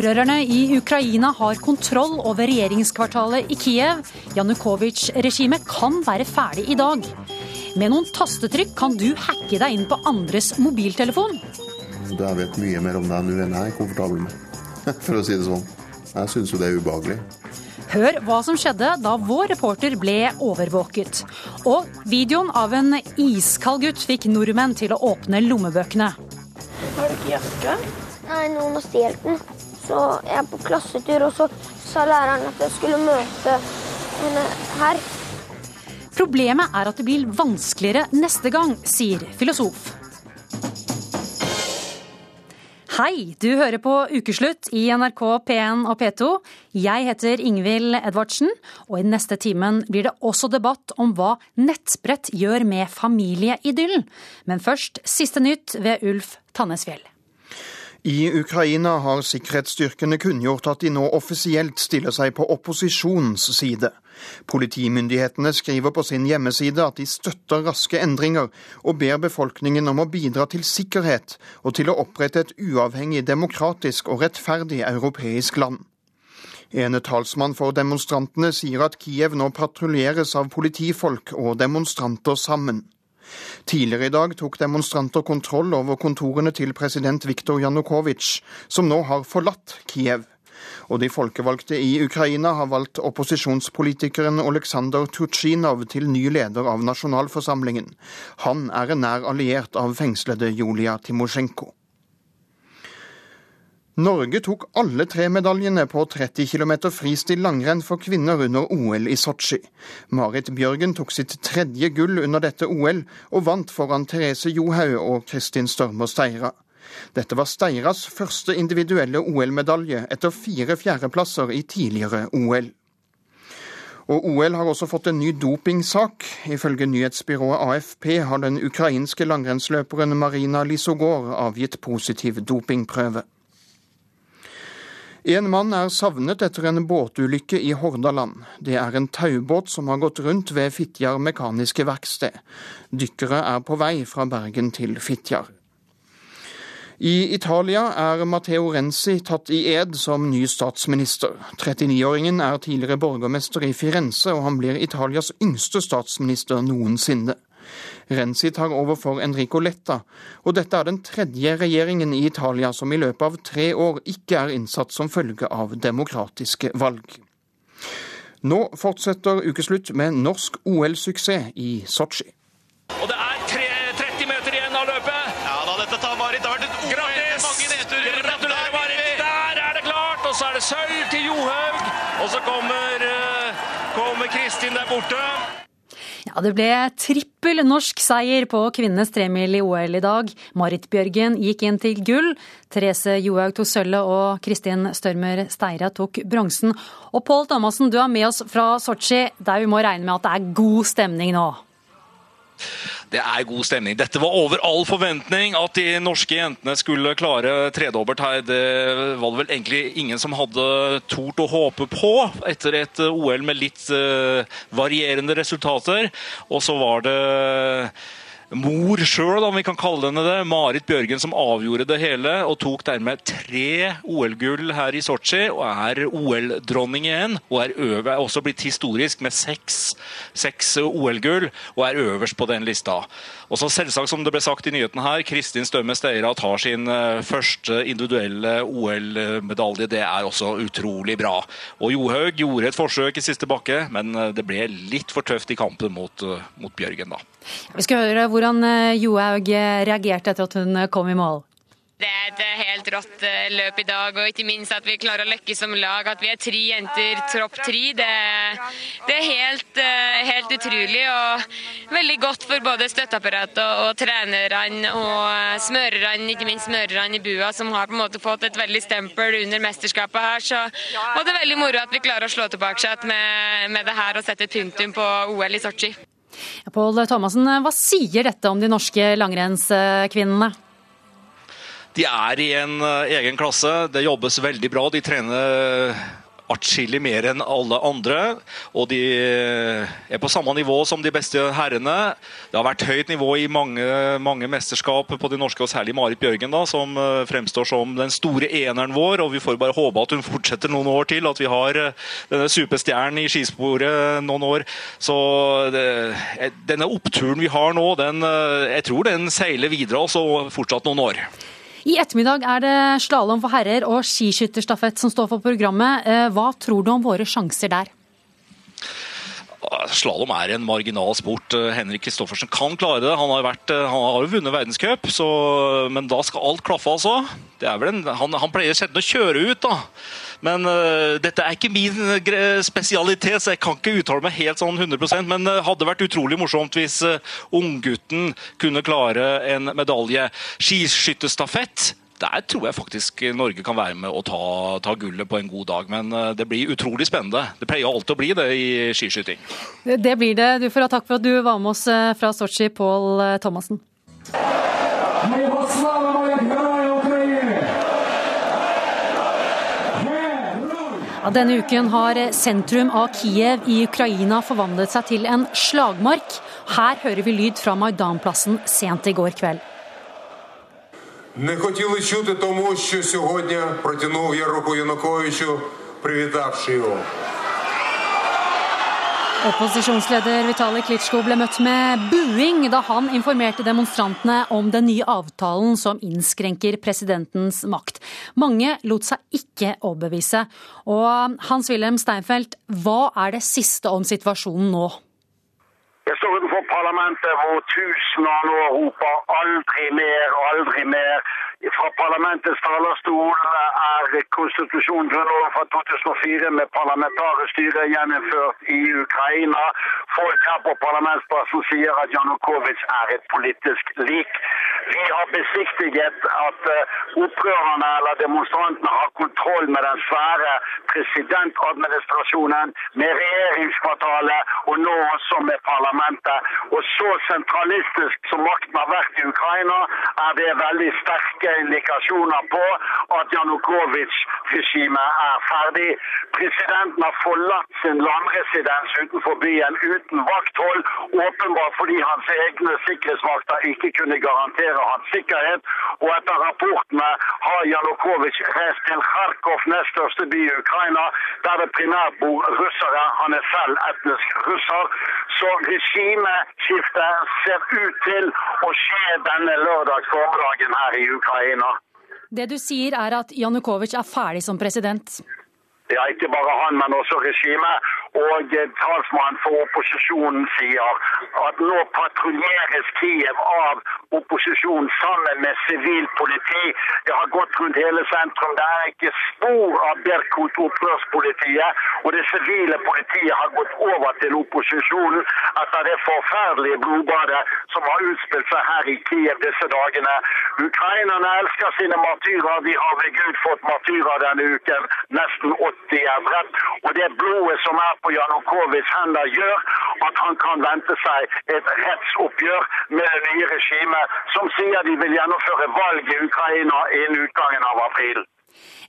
Opprørerne i Ukraina har kontroll over regjeringskvartalet i Kiev. Janukovitsj-regimet kan være ferdig i dag. Med noen tastetrykk kan du hacke deg inn på andres mobiltelefon. Jeg vet mye mer om deg nå enn jeg er komfortabel med, for å si det sånn. Jeg syns jo det er ubehagelig. Hør hva som skjedde da vår reporter ble overvåket. Og videoen av en iskald gutt fikk nordmenn til å åpne lommebøkene. Har du ikke jakke? Nei, noen har stjålet den. Så jeg er på klassetur, og så sa læreren at jeg skulle møte henne her. Problemet er at det blir vanskeligere neste gang, sier filosof. Hei, du hører på Ukeslutt i NRK P1 og P2. Jeg heter Ingvild Edvardsen, og i neste timen blir det også debatt om hva nettbrett gjør med familieidyllen. Men først siste nytt ved Ulf Tannesfjell. I Ukraina har sikkerhetsstyrkene kunngjort at de nå offisielt stiller seg på opposisjonens side. Politimyndighetene skriver på sin hjemmeside at de støtter raske endringer, og ber befolkningen om å bidra til sikkerhet og til å opprette et uavhengig, demokratisk og rettferdig europeisk land. En talsmann for demonstrantene sier at Kiev nå patruljeres av politifolk og demonstranter sammen. Tidligere i dag tok demonstranter kontroll over kontorene til president Viktor Janukovitsj, som nå har forlatt Kiev. Og de folkevalgte i Ukraina har valgt opposisjonspolitikeren Oleksandr Tutsjinov til ny leder av nasjonalforsamlingen. Han er en nær alliert av fengslede Julia Timosjenko. Norge tok alle tre medaljene på 30 km fristil langrenn for kvinner under OL i Sotsji. Marit Bjørgen tok sitt tredje gull under dette OL, og vant foran Therese Johaug og Kristin Størmer Steira. Dette var Steiras første individuelle OL-medalje etter fire fjerdeplasser i tidligere OL. Og OL har også fått en ny dopingsak. Ifølge nyhetsbyrået AFP har den ukrainske langrennsløperen Marina Lisogor avgitt positiv dopingprøve. En mann er savnet etter en båtulykke i Hordaland. Det er en taubåt som har gått rundt ved Fitjar mekaniske verksted. Dykkere er på vei fra Bergen til Fitjar. I Italia er Matteo Renzi tatt i ed som ny statsminister. 39-åringen er tidligere borgermester i Firenze, og han blir Italias yngste statsminister noensinne. Renzi tar over for Enrico Letta, og dette er den tredje regjeringen i Italia som i løpet av tre år ikke er innsatt som følge av demokratiske valg. Nå fortsetter ukeslutt med norsk OL-suksess i Sotsji. Og det er 30 meter igjen av løpet. Ja da, dette tar Marit. Det har vært et OL Grattis! mange nedturer. Gratulerer, Marit! Der er det klart! Og så er det sølv til Johaug. Og så kommer, uh, kommer Kristin der borte. Ja, Det ble trippel norsk seier på kvinnenes tremil i OL i dag. Marit Bjørgen gikk inn til gull. Therese Johaug tok sølvet, og Kristin Størmer Steira tok bronsen. Og Pål Thomassen, du er med oss fra Sotsji, der vi må regne med at det er god stemning nå? Det er god stemning. Dette var over all forventning at de norske jentene skulle klare tredobbelt her. Det var det vel egentlig ingen som hadde tort å håpe på etter et OL med litt uh, varierende resultater. Og så var det mor sjøl, om vi kan kalle henne det, Marit Bjørgen, som avgjorde det hele og tok dermed tre OL-gull her i Sotsji og er OL-dronning igjen. Og er, øver, er også blitt historisk med seks, seks OL-gull og er øverst på den lista. Og så selvsagt, som det ble sagt i nyheten her, Kristin Stømme Steira tar sin eh, første individuelle OL-medalje. Det er også utrolig bra. Og Johaug gjorde et forsøk i siste bakke, men eh, det ble litt for tøft i kampen mot, eh, mot Bjørgen, da. Vi skal høre hvordan Johaug reagerte etter at hun kom i mål. Det er et helt rått løp i dag, og ikke minst at vi klarer å lykkes som lag. At vi er tre jenter, tropp tre. Det, det, er helt, helt, utrolig og veldig godt for både støtteapparatet og, og trenerne og smørerne, ikke minst smørerne i bua, som har på en måte fått et veldig stempel under mesterskapet her. Så og det veldig moro at vi klarer å slå tilbake med, med det her og sette et punktum på OL i Sotsji. Pål Thomassen, hva sier dette om de norske langrennskvinnene? De er i en egen klasse. Det jobbes veldig bra. De trener atskillig mer enn alle andre. Og de er på samme nivå som de beste herrene. Det har vært høyt nivå i mange, mange mesterskap på de norske, og særlig Marit Bjørgen, da, som eh, fremstår som den store eneren vår. og Vi får bare håpe at hun fortsetter noen år til, at vi har eh, denne superstjernen i skisporet noen år. Så det, denne oppturen vi har nå, den, jeg tror den seiler videre også fortsatt noen år. I ettermiddag er det slalåm for herrer og skiskytterstafett som står for programmet. Eh, hva tror du om våre sjanser der? Slalåm er en marginal sport. Eh, Henrik Kristoffersen kan klare det. Han har, vært, eh, han har jo vunnet verdenscup, men da skal alt klaffe, altså. En, han, han, pleier sjelden å kjøre ut, da. Men uh, dette er ikke min spesialitet, så jeg kan ikke uttale meg helt sånn 100% Men det uh, hadde vært utrolig morsomt hvis uh, unggutten kunne klare en medalje. Skiskytterstafett der tror jeg faktisk Norge kan være med å ta, ta, gullet på en god dag. Men eh, det blir utrolig spennende. Det pleier alltid å bli det i skiskyting. Det blir det. Du får ha takk for at du var med oss eh, fra Sotsji, Pål eh, Thomassen. Ja, denne uken har sentrum av Kiev i Ukraina forvandlet seg til en slagmark. Her hører vi lyd fra Maidanplassen sent i går kveld. Не хотіли чути, тому що сьогодні протягнув я руку Януковичу, привітавши його. Opposisjonsleder Vitalij Klitsjko ble møtt med buing da han informerte demonstrantene om den nye avtalen som innskrenker presidentens makt. Mange lot seg ikke overbevise. Og Hans-Wilhelm Steinfeld, hva er det siste om situasjonen nå? Jeg står utenfor parlamentet hvor tusener nå roper 'aldri mer, aldri mer'. Fra parlamentets talerstol er konstitusjonsgrunnloven fra 2004 med parlamentarisk styre gjennomført i Ukraina. Folk her på parlamentsplassen sier at Janukovitsj er et politisk lik. Vi har besiktiget at eh, opprørerne eller demonstrantene har kontroll med den svære presidentadministrasjonen, med regjeringskvartalet og nå også med parlamentet. Og så sentralistisk som makten har vært i Ukraina, er det veldig sterke indikasjoner på at Janukovitsj-regimet er ferdig. Presidenten har forlatt sin landresidens utenfor byen uten vakthold, åpenbart fordi hans egne sikkerhetsvakter ikke kunne garantere hans sikkerhet. Og etter rapportene har Janukovitsj reist til Kharkov, nest største by i Ukraina, der det primært bor russere. Han er selv etnisk russer. Så regimeskiftet ser ut til å skje denne lørdagsformiddagen her i Ukraina. Det du sier er at Janukovitsj er ferdig som president? Ja, ikke bare han, men også regimet. Og talsmannen for opposisjonen sier at nå patruljeres Kiev av opposisjonen sammen med sivilt politi. Det har gått rundt hele sentrum. Det er ikke spor av Berkut-opprørspolitiet. Og det sivile politiet har gått over til opposisjonen etter det forferdelige blodbadet som har utspilt seg her i Kiev disse dagene. Ukrainerne elsker sine martyrer. De har ved Gud fått martyrer denne uken. Nesten 80 er drept. Og det blodet som er på Janukovitsjs hender, gjør at han kan vente seg et rettsoppgjør med det nye regimet, som sier de vil gjennomføre valg i Ukraina innen utgangen av april.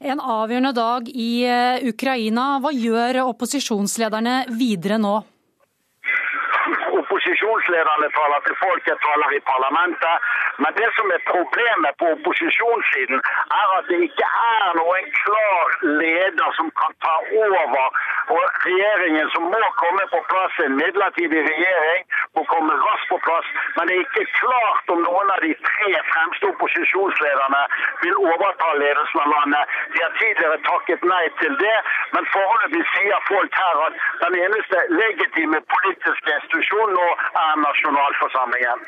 En avgjørende dag i eh, Ukraina. Hva gjør opposisjonslederne videre nå? Opposisjonslederne taler til folket, taler i parlamentet. Men det som er problemet på opposisjonssiden, er at det ikke er noen klar leder som kan ta over. Og regjeringen som må komme på plass, en midlertidig regjering, må komme raskt på plass. Men det er ikke klart om noen av de tre fremste opposisjonslederne vil overta ledelsen av landet. De har tidligere takket nei til det, men foreløpig sier folk her at den eneste legitime politiske institusjonen nå er nasjonalforsamlingen.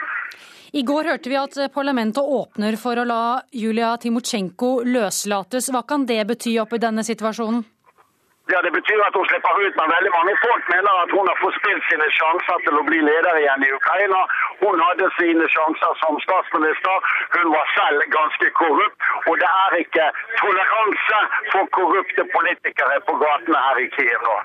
I går hørte vi at parlamentet åpner for å la Julia Timosjenko løslates. Hva kan det bety oppi denne situasjonen? Ja, Det betyr at hun slipper ut, men veldig mange folk mener at hun har forspilt sine sjanser til å bli leder igjen i Ukraina. Hun hadde sine sjanser som statsminister. Hun var selv ganske korrupt. Og det er ikke toleranse for korrupte politikere på gatene her i Kiev nå.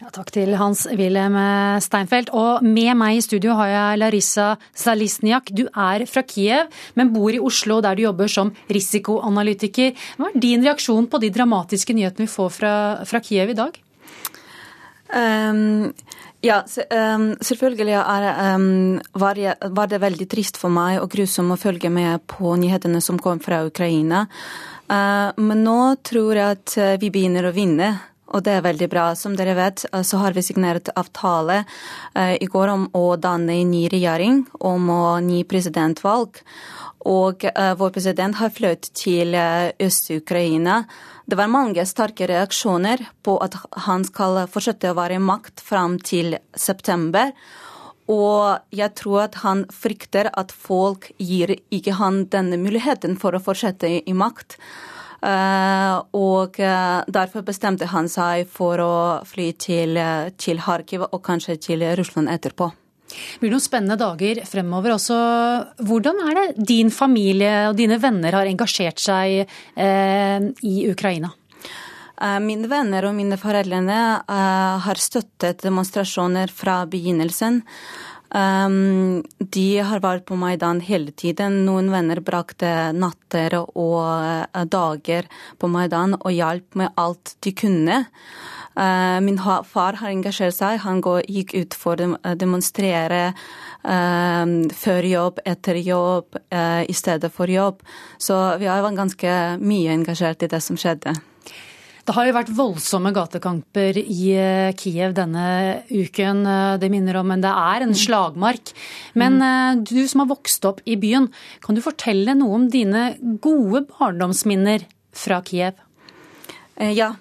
Ja, takk til Hans-Wilhelm Steinfeld. Og med meg i studio har jeg Larissa Zalisniak. Du er fra Kiev, men bor i Oslo der du jobber som risikoanalytiker. Hva er din reaksjon på de dramatiske nyhetene vi får fra, fra Kiev i dag? Um, ja, um, selvfølgelig um, var, det veldig trist for meg og grusomt å følge med på nyhetene som kom fra Ukraina. Uh, men nå tror jeg at vi begynner å vinne og det er veldig bra. Som dere vet, eh, så har vi signert avtale eh, i går om å danne en ny regjering, om å ny presidentvalg. Og uh, vår president har flyttet til Øst-Ukraina. Det var mange sterke reaksjoner på at han skal fortsette å være i makt fram til september. Og jeg tror at han frykter at folk gir ikke han denne muligheten for å fortsette i makt. Eh, og eh, derfor bestemte han seg for å fly til, eh, til Kharkiv og kanskje til Russland etterpå. Det blir noen spennende dager fremover også. Hvordan er det din familie og dine venner har engasjert seg eh, i Ukraina? Mine venner og mine foreldre har støttet demonstrasjoner fra begynnelsen. Um, de har vært på Maidan hele tiden. Noen venner brakte natter og uh, dager på Maidan og hjalp med alt de kunne. Uh, min far har engasjert seg. Han går, gikk ut for å demonstrere uh, før jobb, etter jobb, eh, i stedet for jobb. Så vi har vært ganske mye engasjert i det som skjedde. Det har jo vært voldsomme gatekamper i eh, Kiev denne uken. Eh, det minner om, men det er en mm. slagmark. Men mm. Eh, du som har vokst opp i byen, kan du fortelle noe om dine gode barndomsminner fra Kiev? Ja.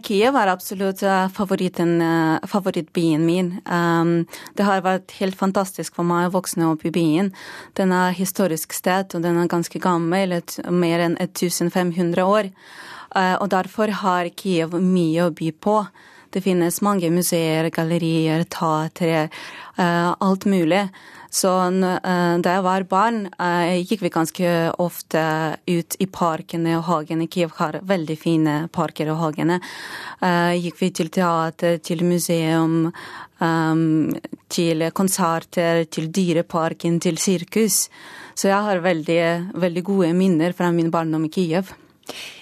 Kiev er absolutt favorittbyen min. Det har vært helt fantastisk for meg å vokse opp i byen. Den er historisk sted, og den er ganske gammel, mer enn 1500 år. Eh, og derfor har Kiev mye å by på. Det finnes mange museer, gallerier, teatre, eh, alt mulig. Så eh, da jeg var barn, gikk vi ganske ofte ut i parkene og hagene. Kiev har veldig fine parker og hagene. Gikk vi til teater, til museum, til konserter, til Dyreparken, til sirkus. Så jeg har veldig, veldig gode minner fra min barndom i Kiev.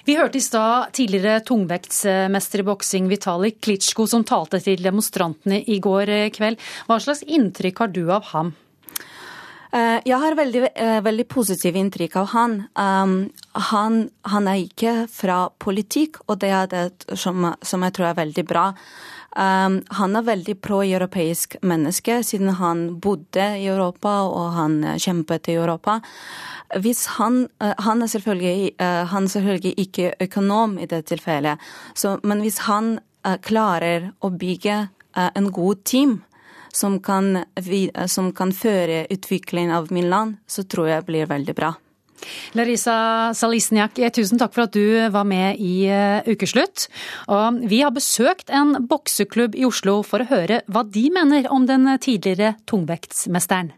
Vi hørte i stad tidligere tungvektsmester i boksing Vitalij Klitsjko som talte til demonstrantene i går kveld. Hva slags inntrykk har du av ham? Eh, jeg har veldig, eh, veldig positivt inntrykk av han. Um, han. han. er ikke fra politikk, og det er det som, som jeg tror er veldig bra. Um, han er veldig pro-europeisk menneske, siden han bodde i Europa og han kjempet i Europa. Han, uh, han, er selvfølgelig, eh, han er selvfølgelig ikke økonom i det tilfellet, så, men hvis han uh, klarer å bygge en god team som kan, som kan føre utviklingen av min land, så tror jeg blir veldig bra. Larisa Salisniak, tusen takk for at du var med i Ukeslutt. Og vi har besøkt en bokseklubb i Oslo for å høre hva de mener om den tidligere tungvektsmesteren.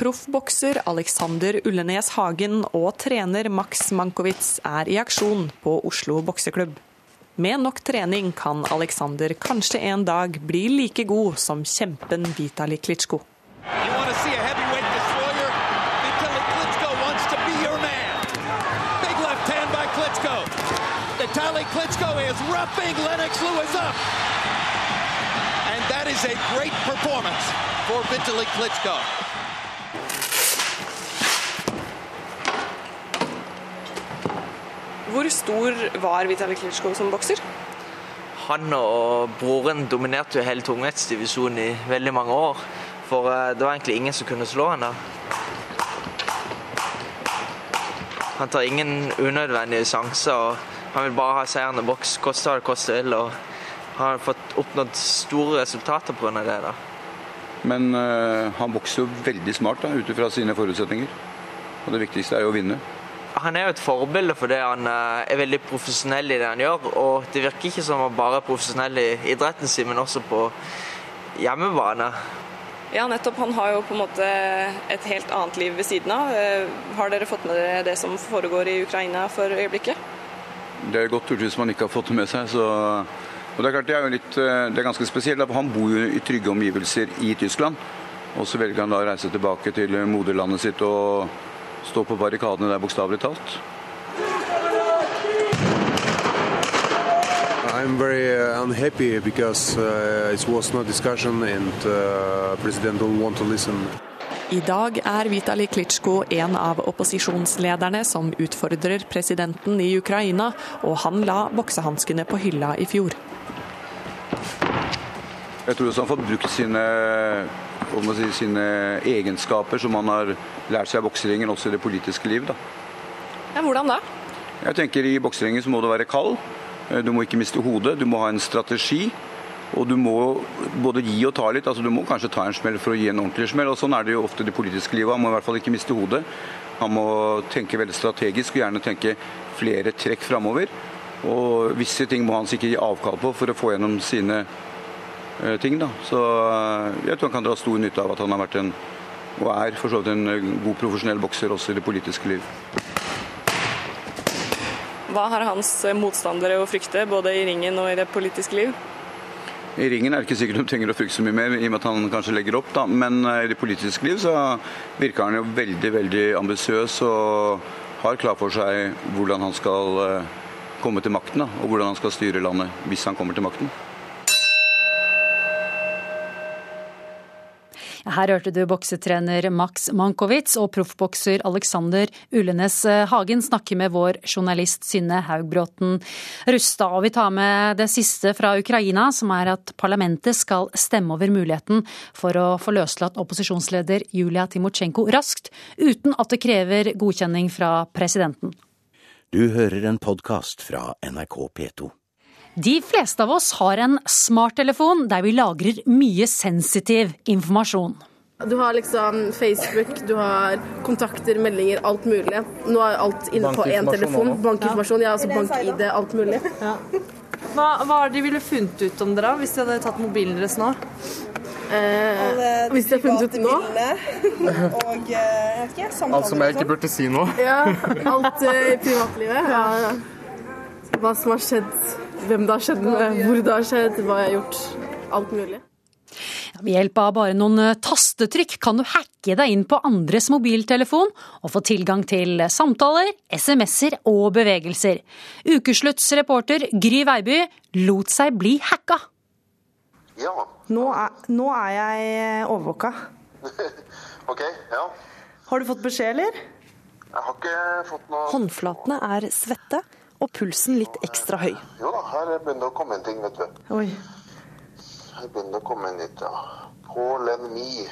Proffbokser Alexander Ullenes Hagen og trener Max Mankowitz er i aksjon på Oslo bokseklubb. Med nok trening kan Alexander kanskje en dag bli like god som kjempen Vitali Klitsjko. Vitaly Klitschko is Lennox Lewis up. And that is a great performance for Vitaly Klitschko. Hvor stor var Vitalij Klitsjko som bokser? Han og broren dominerte jo hele tungvektsdivisjonen i veldig mange år. For eh, det var egentlig ingen som kunne slå han da. Han tar ingen unødvendige sjanser. og Han vil bare ha seieren i boks, koste hva det koste vil. og Han har fått oppnådd store resultater pga. det. da. Men uh, han bokser jo veldig smart ut ifra sine forutsetninger. Og det viktigste er jo å vinne han er jo et forbilde fordi han eh, er veldig profesjonell i det han gjør. Og det virker ikke som han bare er profesjonell i idretten sin, men også på hjemmebane. Ja, nettopp. Han har jo på en måte et helt annet liv ved siden av. Eh, har dere fått med dere det som foregår i Ukraina for øyeblikket? Det er godt gjort hvis man ikke har fått det med seg. Så, og Det er klart det er jo litt, eh, det er ganske spesielt. for Han bor jo i trygge omgivelser i Tyskland. Og så velger han da å reise tilbake til moderlandet sitt og stå på barrikadene der, bokstavelig talt. I'm very uh, unhappy because uh, it was no discussion and uh, president don't want to listen. I dag er Vitalij Klitsjko en av opposisjonslederne som utfordrer presidenten i Ukraina, og han la boksehanskene på hylla i fjor. Jeg tror også han har fått brukt sine, si, sine, egenskaper som han har lært seg i bokseringen, også i det politiske liv. Da. Ja, hvordan da? Jeg tenker I bokseringen så må du være kald. Eh, du må ikke miste hodet, du må ha en strategi. Og du må både gi og ta litt. altså Du må kanskje ta en smell for å gi en ordentlig smell. og Sånn er det jo ofte i det politiske livet. Han må i hvert fall ikke miste hodet. Han må tenke veldig strategisk og gjerne tenke flere trekk framover. Og visse ting må han sikkert gi avkall på for å få gjennom sine ting. da. Så uh, jeg tror han kan dra stor nytte av at han har vært en, og er for så vidt en god profesjonell bokser også i det politiske liv. Hva har hans motstandere å frykte, både i ringen og i det politiske liv? I ringen er det ikke sikkert de trenger å frykte så mye mer, i og med at han kanskje legger opp. da. Men eh, i det politiske liv så virker han jo veldig veldig ambisiøs og har klar for seg hvordan han skal eh, komme til makten, da, og hvordan han skal styre landet hvis han kommer til makten. Her hørte du boksetrener Max Mankovic og proffbokser Alexander Ullenes Hagen snakke med vår journalist Synne Haugbråten Rustad. Og vi tar med det siste fra Ukraina, som er at parlamentet skal stemme over muligheten for å få løslatt opposisjonsleder Julia Timosjenko raskt, uten at det krever godkjenning fra presidenten. Du hører en podkast fra NRK P2. De fleste av oss har en smarttelefon der vi lagrer mye sensitiv informasjon. Du har liksom Facebook, du har kontakter, meldinger, alt mulig. Nå er alt inne på én telefon. Bankinformasjon, ja, altså bank-ID, alt mulig. Ja. Hva, hva er det de ville funnet ut om dere hvis de hadde tatt mobilen deres nå? Eh, hvis de hadde funnet ut nå? Og eh, ikke, Alt som jeg ikke burde si nå. Ja, alt eh, i privatlivet. Ja. Hva som har skjedd hvem det har skjedd med, hvor det har skjedd, hva jeg har gjort. Alt mulig. Ved hjelp av bare noen eh, tastetrykk kan du hacke deg inn på andres mobiltelefon og få tilgang til samtaler, SMS-er og bevegelser. Ukeslutts reporter Gry Veiby lot seg bli hacka. Ja. Nå er, nå er jeg overvåka. ok, ja. Har du fått beskjed, eller? Jeg har ikke fått noe Håndflatene er svette og pulsen litt ekstra høy. Jo da, her begynner det å komme en ting, vet du. Oi. Her begynner det å komme en litt, ja. Me.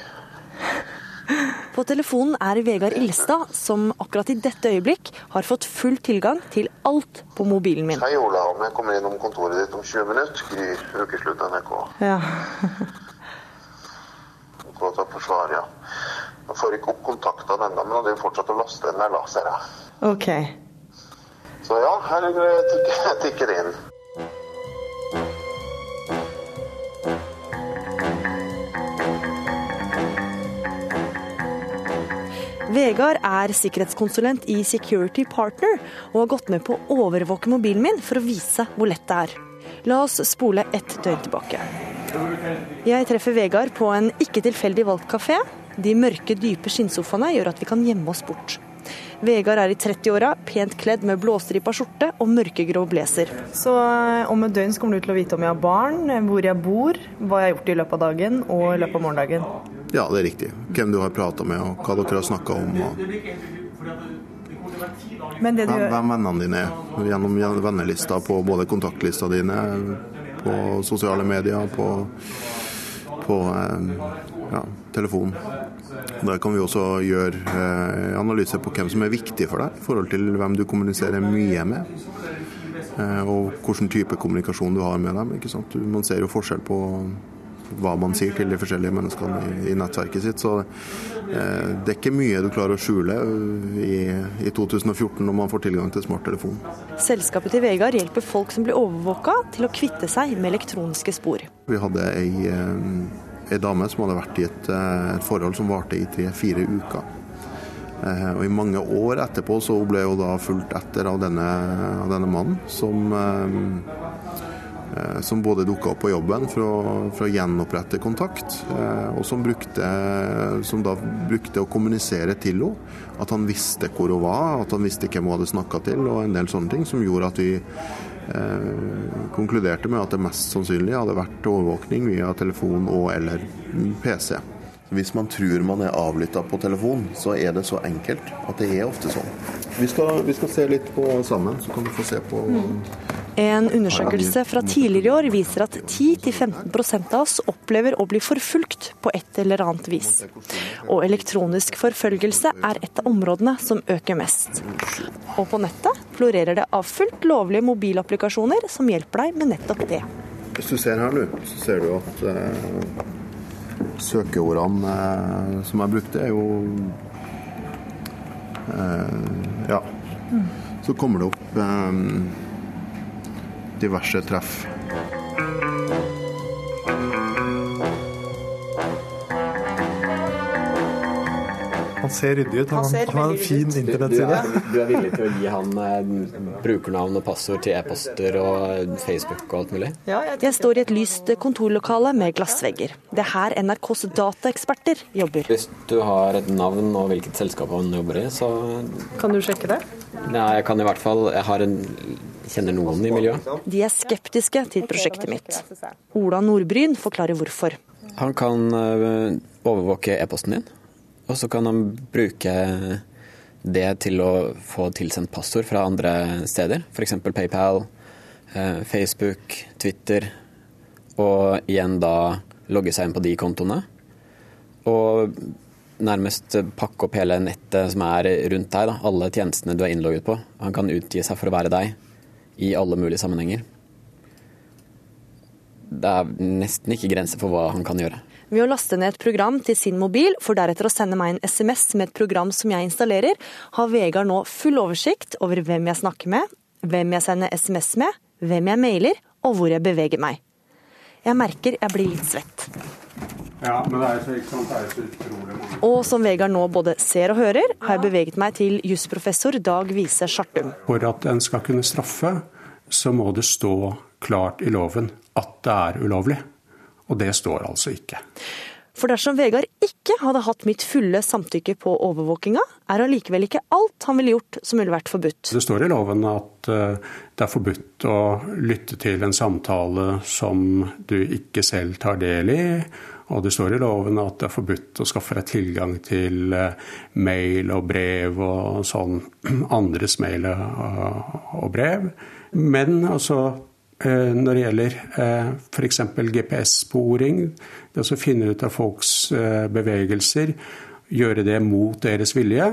På telefonen er Vegard Ilstad, som akkurat i dette øyeblikk har fått full tilgang til alt på mobilen min. Hei, Ola. Om jeg kommer innom kontoret ditt om 20 minutter, Gry, ukeslutt NRK. Ja. Godt å forsvare, ja. Jeg får ikke opp kontaktene ennå, men hadde jo fortsatt å laste den der, da, ser jeg. Ok. Så ja, her tikker det inn. Vegard er sikkerhetskonsulent i Security Partner og har gått med på å overvåke mobilen min for å vise hvor lett det er. La oss spole ett døgn tilbake. Jeg treffer Vegard på en ikke tilfeldig valgt kafé. De mørke, dype skinnsofaene gjør at vi kan gjemme oss bort. Vegard er i 30-åra, pent kledd med blåstripa skjorte og mørkegrå blazer. Så eh, om et døgn kommer du til å vite om jeg har barn, hvor jeg bor, hva jeg har gjort i løpet av dagen og i løpet av morgendagen. Ja, det er riktig. Hvem du har prata med og hva dere har snakka om. Og... Men det du... Hvem vennene dine er. Gjennom vennelista på både kontaktlista dine, på sosiale medier, på, på eh, ja, telefon. Der kan vi også gjøre eh, analyser på hvem som er viktig for deg, i forhold til hvem du kommuniserer mye med. Eh, og hvilken type kommunikasjon du har med dem. ikke sant? Man ser jo forskjell på hva man sier til de forskjellige menneskene i, nettverket sitt. Så eh, det er ikke mye du klarer å skjule i, i 2014 når man får tilgang til smarttelefon. Selskapet til Vegard hjelper folk som blir overvåka til å kvitte seg med elektroniske spor. Vi hadde ei, ei dame som hadde vært i et, et forhold som varte i tre-fire uker. Og I mange år etterpå så ble hun da fulgt etter av denne, av denne mannen, som Eh, som både dukka opp på jobben for å, for å gjenopprette kontakt, eh, og som, brukte, som da brukte å kommunisere til henne at han visste hvor hun var, at han visste hvem hun hadde snakka til, og en del sånne ting som gjorde at vi eh, konkluderte med at det mest sannsynlig hadde vært overvåkning via telefon og eller PC. Hvis man tror man er avlytta på telefon, så er det så enkelt at det er ofte sånn. Vi skal, vi skal se litt på sammen, så kan du få se på mm. En undersøkelse fra tidligere i år viser at 10-15% av oss opplever å bli forfulgt på et eller annet vis. Og elektronisk forfølgelse er et av områdene som øker mest. Og på nettet florerer det av fullt lovlige mobilapplikasjoner som hjelper deg med nettopp det. Hvis du ser her nå, så ser du at eh, søkeordene eh, som jeg brukte, er jo eh, Ja. Så kommer det opp eh, diverse treff. Han ser ryddig ut. Han, han, han har en fin internettside. Du, du, er villig til å gi han eh, brukernavn og passord til e-poster og Facebook og alt mulig? Ja, jeg, jeg står i et lyst kontorlokale med glassvegger. Det er her NRKs dataeksperter jobber. Hvis du har et navn og hvilket selskap han jobber i, så Kan du sjekke det? Ja, jeg kan i hvert fall Jeg har en kjenner noen i miljøet. De er skeptiske til prosjektet mitt. Ola Nordbryn forklarer hvorfor. Han kan eh, overvåke e-posten din, og så kan han bruke det til å få tilsendt passord fra andre steder, f.eks. PayPal, eh, Facebook, Twitter, og igjen da logge seg inn på de kontoene. Og nærmest pakke opp hele nettet som er rundt deg, da. alle tjenestene du er innlogget på. Han kan utgi seg for å være deg i alle mulige sammenhenger. Det er nesten ikke grenser for hva han kan gjøre. Ved å laste ned et program til sin mobil, for deretter å sende meg en SMS med et program som jeg installerer, har Vegard nå full oversikt over hvem jeg snakker med, hvem jeg sender SMS med, hvem jeg mailer, og hvor jeg beveger meg. Jeg merker jeg blir litt svett. Ja, men det er så, ikke sant, det er så utrolig mange. Og som Vegard nå både ser og hører, har jeg beveget meg til jusprofessor Dag Vise Sjartum. For at en skal kunne straffe, så må det stå klart i loven at det er ulovlig. Og det står altså ikke. For dersom Vegard ikke hadde hatt mitt fulle samtykke på overvåkinga, er allikevel ikke alt han ville gjort som ville vært forbudt. Det står i loven at eh, det er forbudt å lytte til en samtale som du ikke selv tar del i, og det står i loven at det er forbudt å skaffe deg tilgang til eh, mail og brev og sånn. Andres mail og brev. Men altså eh, når det gjelder eh, f.eks. GPS-sporing, det å finne ut av folks bevegelser, gjøre det mot deres vilje,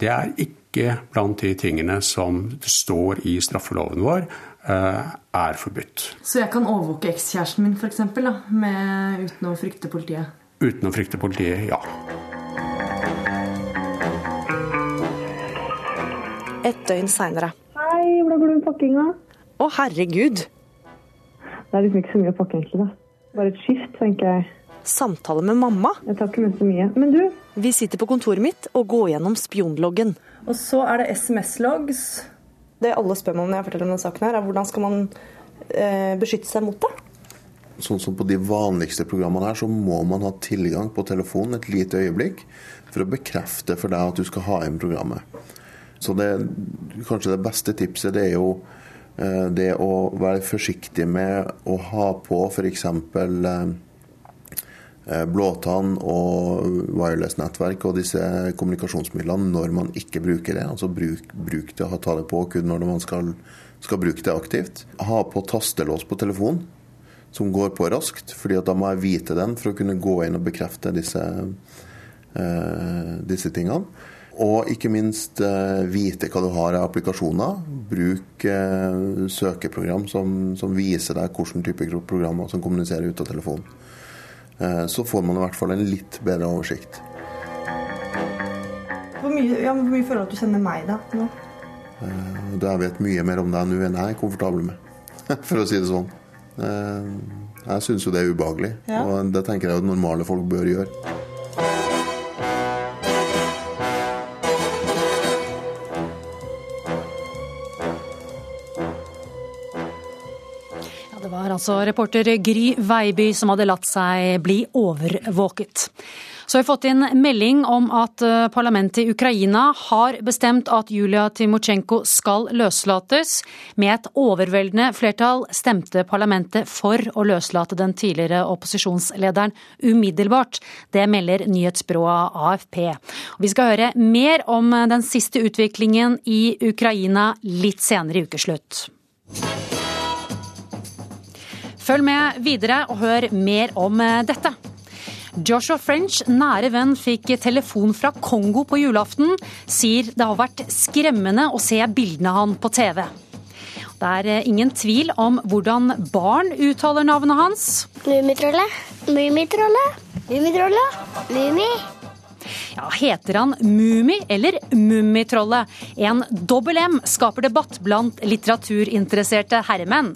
det er ikke blant de tingene som står i straffeloven vår Eh, er forbudt. Så jeg kan overvåke ekskjæresten min f.eks. uten å frykte politiet? Uten å frykte politiet, ja. Et døgn seinere. Hei, hvordan går det med pakkinga? Å, herregud. Det er liksom ikke så mye å pakke, egentlig. da. Bare et skift, tenker jeg. Samtale med mamma. Jeg tar ikke med så mye. Men du? Vi sitter på kontoret mitt og går gjennom spionloggen. Og så er det SMS-logs det alle spør meg om når jeg forteller om denne saken, her, er hvordan skal man eh, beskytte seg mot det? Sånn som på de vanligste programmene her, så må man ha tilgang på telefonen et lite øyeblikk for å bekrefte for deg at du skal ha inn programmet. Så det, kanskje det beste tipset det er jo det å være forsiktig med å ha på f.eks. Eh, blåtann og wireless-nettverk og disse kommunikasjonsmidlene når man ikke bruker det. Altså bruk, bruk det, ta det på kun når man skal, skal, bruke det aktivt. Ha på tastelås på telefonen som går på raskt, fordi da må jeg vite den for å kunne gå inn og bekrefte disse, eh, disse tingene. Og ikke minst eh, vite hva du har av applikasjoner. Bruk eh, søkeprogram som, som, viser deg hvilken type programmer som kommuniserer ut av telefonen. Eh, så får man i hvert fall en litt bedre oversikt. Hvor mye, ja, hvor mye føler du at du kjenner meg da nå? Eh, da jeg vet mye mer om deg nå enn jeg er komfortabel med, for å si det sånn. Eh, jeg syns jo det er ubehagelig, ja. og det tenker jeg at normale folk bør gjøre. Altså reporter Gry Veiby som hadde latt seg bli overvåket. Så har vi fått inn melding om at eh, parlamentet i Ukraina har bestemt at Julia Timosjenko skal løslates. Med et overveldende flertall stemte parlamentet for å løslate den tidligere opposisjonslederen umiddelbart. Det melder nyhetsbyrået AFP. Vi skal høre mer om den siste utviklingen i Ukraina litt senere i ukeslutt. Følg med videre og hør mer om eh, dette. Joshua French, nære venn, fikk telefon fra Kongo på julaften. Sier det har vært skremmende å se bildene av han på TV. Det er eh, ingen tvil om hvordan barn uttaler navnet hans. Mummitrollet. Mummitrollet. Mummitrollet. Mummi. Ja, heter han Mummi eller Mummitrollet? En dobbel M skaper debatt blant litteraturinteresserte herremenn.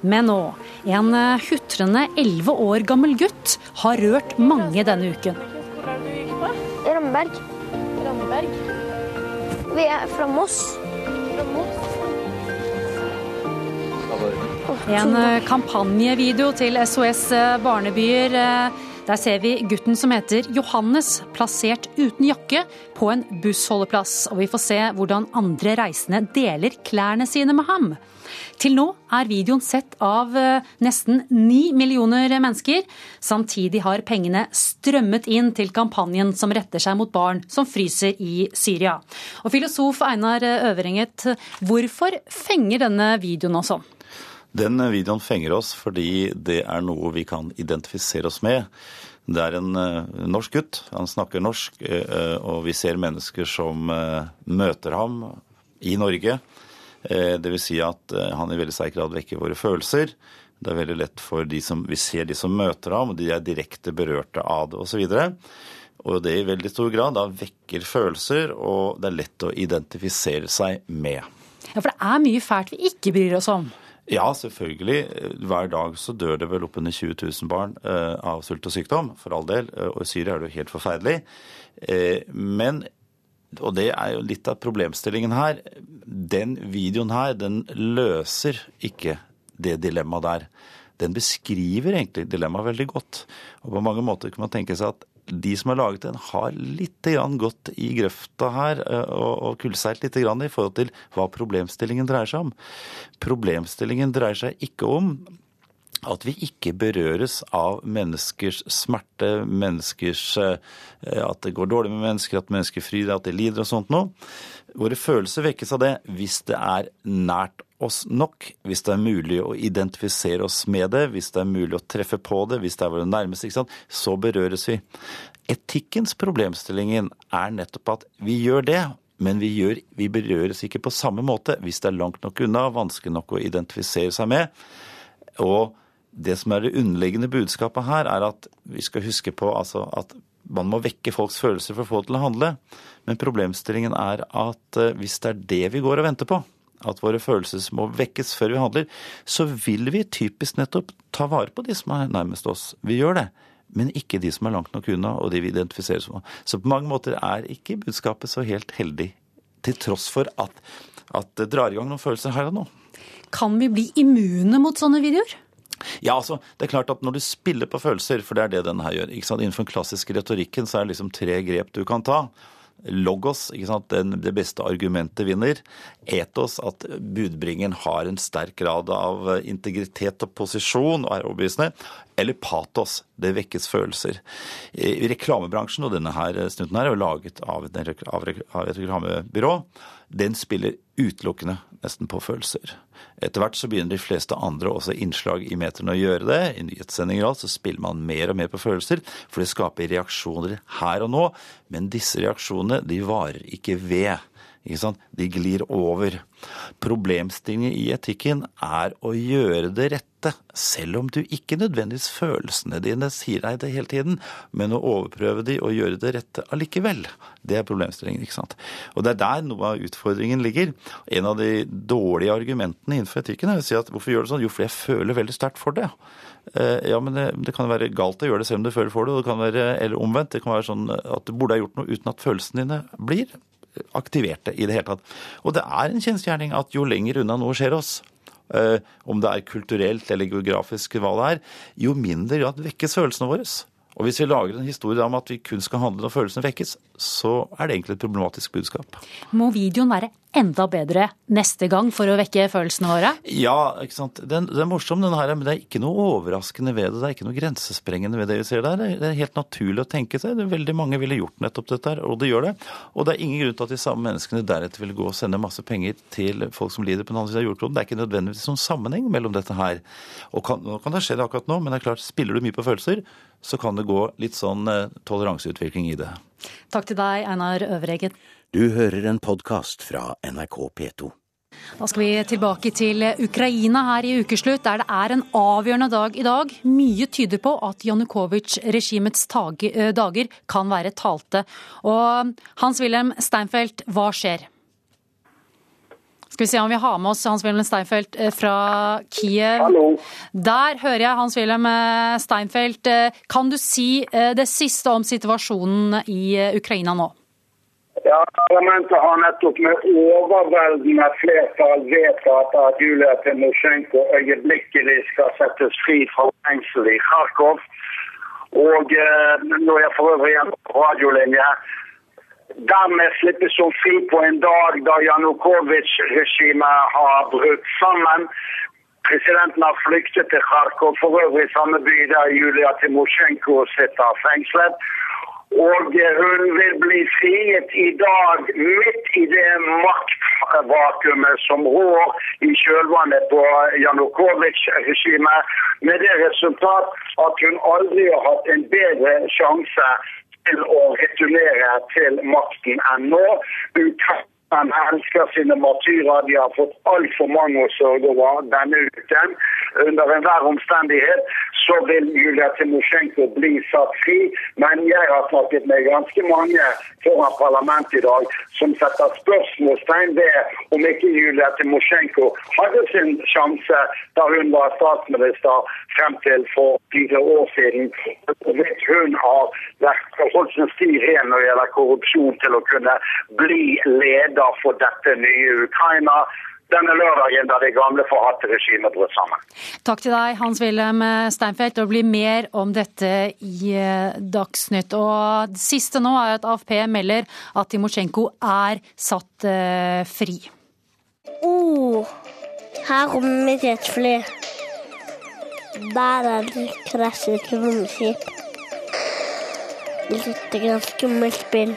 Men nå, en eh, hutrende elleve år gammel gutt har rørt mange denne uken. Ramberg. Ramberg. Vi er fra Moss. Fra Moss. En eh, kampanjevideo til SOS eh, Barnebyer. Der ser vi gutten som heter Johannes, plassert uten jakke på en bussholdeplass. Og vi får se hvordan andre reisende deler klærne sine med ham. Til nå er videoen sett av eh, nesten ni millioner mennesker. Samtidig har pengene strømmet inn til kampanjen som retter seg mot barn som fryser i Syria. Og filosof Einar Øverenget, hvorfor fenger denne videoen oss sånn? Den videoen fenger oss fordi det er noe vi kan identifisere oss med. Det er en norsk gutt, han snakker norsk, og vi ser mennesker som møter ham i Norge. Eh, Dvs. Si at eh, han i veldig sterk grad vekker våre følelser. Det er veldig lett for de som Vi ser de som møter ham, og de er direkte berørte av det osv. Og, og det i veldig stor grad da vekker følelser, og det er lett å identifisere seg med. Ja, For det er mye fælt vi ikke bryr oss om? Ja, selvfølgelig. Hver dag så dør det vel oppunder 20 000 barn eh, av sult og sykdom, for all del. Og i Syria er det jo helt forferdelig. Men og det er jo litt av problemstillingen her. Den videoen her, den løser ikke det dilemmaet der. Den beskriver egentlig dilemmaet veldig godt. Og på mange måter kan man tenke seg at de som har laget den, har litt gått i grøfta her og kullseilt litt i forhold til hva problemstillingen dreier seg om. Problemstillingen dreier seg ikke om at vi ikke berøres av menneskers smerte, menneskers eh, At det går dårlig med mennesker, at mennesker fryder, at de lider og sånt noe. Våre følelser vekkes av det hvis det er nært oss nok, hvis det er mulig å identifisere oss med det, hvis det er mulig å treffe på det, hvis det er våre nærmeste, ikke sant? så berøres vi. Etikkens problemstillingen er nettopp at vi gjør det, men vi, gjør, vi berøres ikke på samme måte hvis det er langt nok unna, vanskelig nok å identifisere seg med. Og det som er det underliggende budskapet her, er at vi skal huske på altså, at man må vekke folks følelser for å få til å handle. Men problemstillingen er at eh, hvis det er det vi går og venter på, at våre følelser må vekkes før vi handler, så vil vi typisk nettopp ta vare på de som er nærmest oss. Vi gjør det. Men ikke de som er langt nok unna, og de vi identifiserer som. Så på mange måter er ikke budskapet så helt heldig, til tross for at, at det drar i gang noen følelser her og nå. Kan vi bli immune mot sånne videoer? Ja, altså, det er klart at Når du spiller på følelser, for det er det denne her gjør ikke sant? Innenfor den klassiske retorikken så er det liksom tre grep du kan ta. Logos, ikke sant? Den, det beste argumentet vinner. Etos, at budbringeren har en sterk grad av integritet og posisjon og er overbevisende. Eller patos, det vekkes følelser. I reklamebransjen, og denne her snutten her er jo laget av et, av et reklamebyrå, den spiller utelukkende nesten på følelser. Etter hvert så begynner de fleste andre også innslag i meterne å gjøre det. I nyhetssendinger alt så spiller man mer og mer på følelser, for det skaper reaksjoner her og nå. Men disse reaksjonene de varer ikke ved. Ikke sant? De glir over. Problemstillingen i etikken er å gjøre det rette, selv om du ikke nødvendigvis følelsene dine sier deg det hele tiden, men å overprøve de og gjøre det rette allikevel. Det er problemstillingen. ikke sant? Og det er der noe av utfordringen ligger. En av de dårlige argumentene innenfor etikken er å si at hvorfor gjør du sånn? Jo, fordi jeg føler veldig sterkt for det. Eh, ja, men det, det, kan være galt å gjøre det selv om du føler for det, det være, eller omvendt. Det kan være sånn at du burde ha gjort noe uten at følelsene dine blir aktiverte i det hele tatt. Og det er en kjensgjerning at jo lenger unna noe skjer oss, eh, om det er kulturelt eller geografisk hva det er, jo mindre grad vekkes følelsene våre. Og hvis vi lager en historie om at vi kun skal handle når følelsene vekkes, så er det egentlig et problematisk budskap. Må videoen være enda bedre neste gang for å vekke følelsene våre? Ja, ikke sant. Den, det er morsom den her, men det er ikke noe overraskende ved det. Det er ikke noe grensesprengende ved det vi ser der. Det er helt naturlig å tenke seg. Veldig mange ville gjort nettopp dette her, og det gjør det. Og det er ingen grunn til at de samme menneskene deretter vil gå og sende masse penger til folk som lider på den andre siden av jordkloden. Det er ikke nødvendigvis noen sammenheng mellom dette her. Og kan, nå kan det skje det akkurat nå, men det er klart, spiller du mye på følelser, så kan det gå litt sånn eh, toleranseutvikling i det. Takk til deg, Einar Øvreggen. Du hører en podkast fra NRK P2. Da skal vi tilbake til Ukraina her i ukeslutt, der det er en avgjørende dag i dag. Mye tyder på at Janukovitsj-regimets eh, dager kan være talte. Og Hans-Wilhelm Steinfeld, hva skjer? Skal vi se om vi har med oss Hans-Wilhelm Steinfeld eh, fra Kiev. Hallo. Der hører jeg Hans-Wilhelm eh, Steinfeld. Eh, kan du si det siste om situasjonen i Ukraina nå? Ja, Parlamentet har nettopp med overveldende flertall vedtatt at Julia Timosjenko øyeblikkelig skal settes fri fra fengselet i Kharkov. Og eh, nå er jeg for øvrig igjen på radiolinje. Dermed slippes hun fri på en dag da Janukovitsj-regimet har brutt sammen. Presidenten har flyktet til Kharkov, for øvrig samme by der Julia Timosjenko sitter fengslet. Og hun vil bli friet i dag midt i det maktvakuumet som rår i kjølvannet på Janukovitsj-regimet, med det resultat at hun aldri har hatt en bedre sjanse til å returnere til makten enn nå. Ukraina elsker sine martyrer. De har fått altfor mange å sørge over denne uken. Under enhver omstendighet så vil Julia Timosjenko bli satt fri. Men jeg har snakket med ganske mange foran parlamentet i dag som setter spørsmålstegn ved om ikke Julia Timosjenko hadde sin sjanse da hun var statsminister frem til for fire år siden. Hvis hun har holdt sin sti ren når det gjelder korrupsjon til å kunne bli leder for dette nye Ukraina denne lørdagen da det gamle forhatte regimet brøt sammen. Takk til deg, Hans-Wilhelm Steinfeld. Det blir mer om dette i eh, Dagsnytt. Og det siste nå er at AFP melder at Timosjenko er satt uh, fri. Oh, her kommer mitt jetfly. Der er det krasjet romskip. Litt skummelt spill.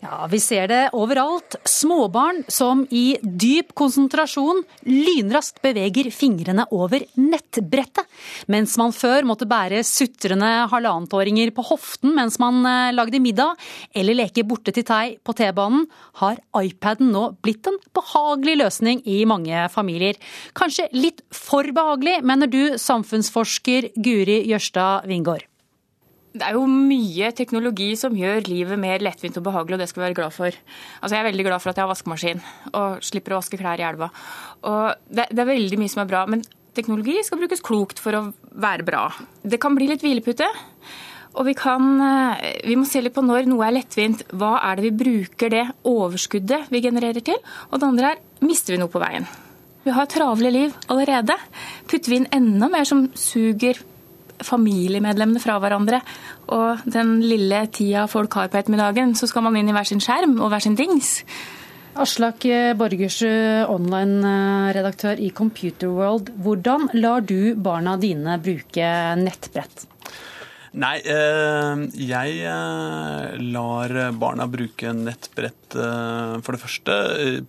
Ja, vi ser det overalt. Småbarn som i dyp konsentrasjon lynraskt beveger fingrene over nettbrettet. Mens man før måtte bære sutrende halvannetåringer på hoften mens man eh, lagde middag, eller leke borte til tei på T-banen, har iPaden nå blitt en behagelig løsning i mange familier. Kanskje litt for behagelig, mener du, samfunnsforsker Guri Jørstad Wingård. Det er jo mye teknologi som gjør livet mer lettvint og behagelig, og det skal vi være glad for. Altså, jeg er veldig glad for at jeg har vaskemaskin og slipper å vaske klær i elva. Og det, det, er veldig mye som er bra, men teknologi skal brukes klokt for å være bra. Det kan bli litt hvilepute. Og vi, kan, eh, vi må se litt på når noe er lettvint. Hva er det vi bruker det overskuddet vi genererer til? Og det andre er mister vi noe på veien? Vi har travle liv allerede. Putter vi inn enda mer som suger familiemedlemmene fra hverandre. Og den lille tida folk har på ettermiddagen, så skal man inn i hver sin skjerm og hver sin dings. Aslak Borgersrud, online-redaktør i Computer World. Hvordan lar du barna dine bruke nettbrett? Nei, eh, jeg eh, lar barna bruke nettbrett eh, for det første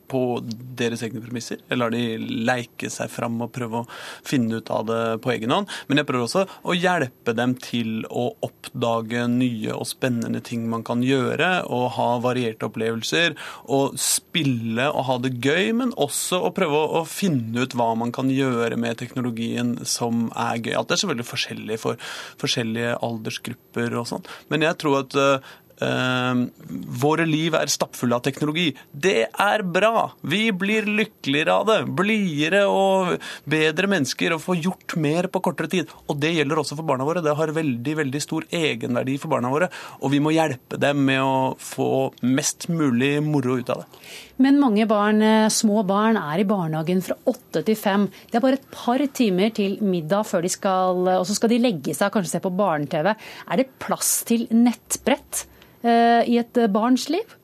på deres egne premisser. Jeg lar de leike seg fram og prøve å finne ut av det på egen hånd. Men jeg prøver også å hjelpe dem til å oppdage nye og spennende ting man kan gjøre, og ha varierte opplevelser, og spille og ha det gøy, men også å prøve å finne ut hva man kan gjøre med teknologien som er gøy. Alt er selvfølgelig forskjellig for forskjellige aldersgrupper og sånn. Men jeg tror at Uh, våre liv er stappfulle av teknologi. Det er bra! Vi blir lykkeligere av det. Blidere og bedre mennesker og får gjort mer på kortere tid. Og det gjelder også for barna våre. Det har veldig veldig stor egenverdi for barna våre. Og vi må hjelpe dem med å få mest mulig moro ut av det. Men mange barn, eh, små barn er i barnehagen fra åtte til fem. Det er bare et par timer til middag før de skal Og så skal de legge seg og kanskje se på barne-TV. Er det plass til nettbrett? Eh, i et barns liv?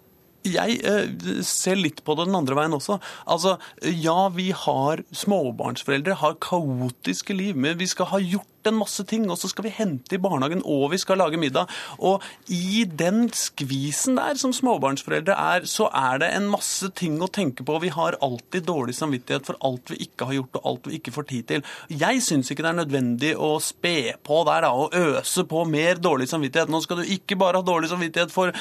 Jeg eh, ser litt på det den andre veien også. Altså, Ja, vi har småbarnsforeldre, har kaotiske liv, men vi skal ha gjort en masse ting, og så skal vi hente i barnehagen, og vi skal lage middag. Og i den skvisen der som småbarnsforeldre er, så er det en masse ting å tenke på. Vi har alltid dårlig samvittighet for alt vi ikke har gjort, og alt vi ikke får tid til. Jeg syns ikke det er nødvendig å spe på der da, og øse på mer dårlig samvittighet. Nå skal du ikke bare ha dårlig samvittighet for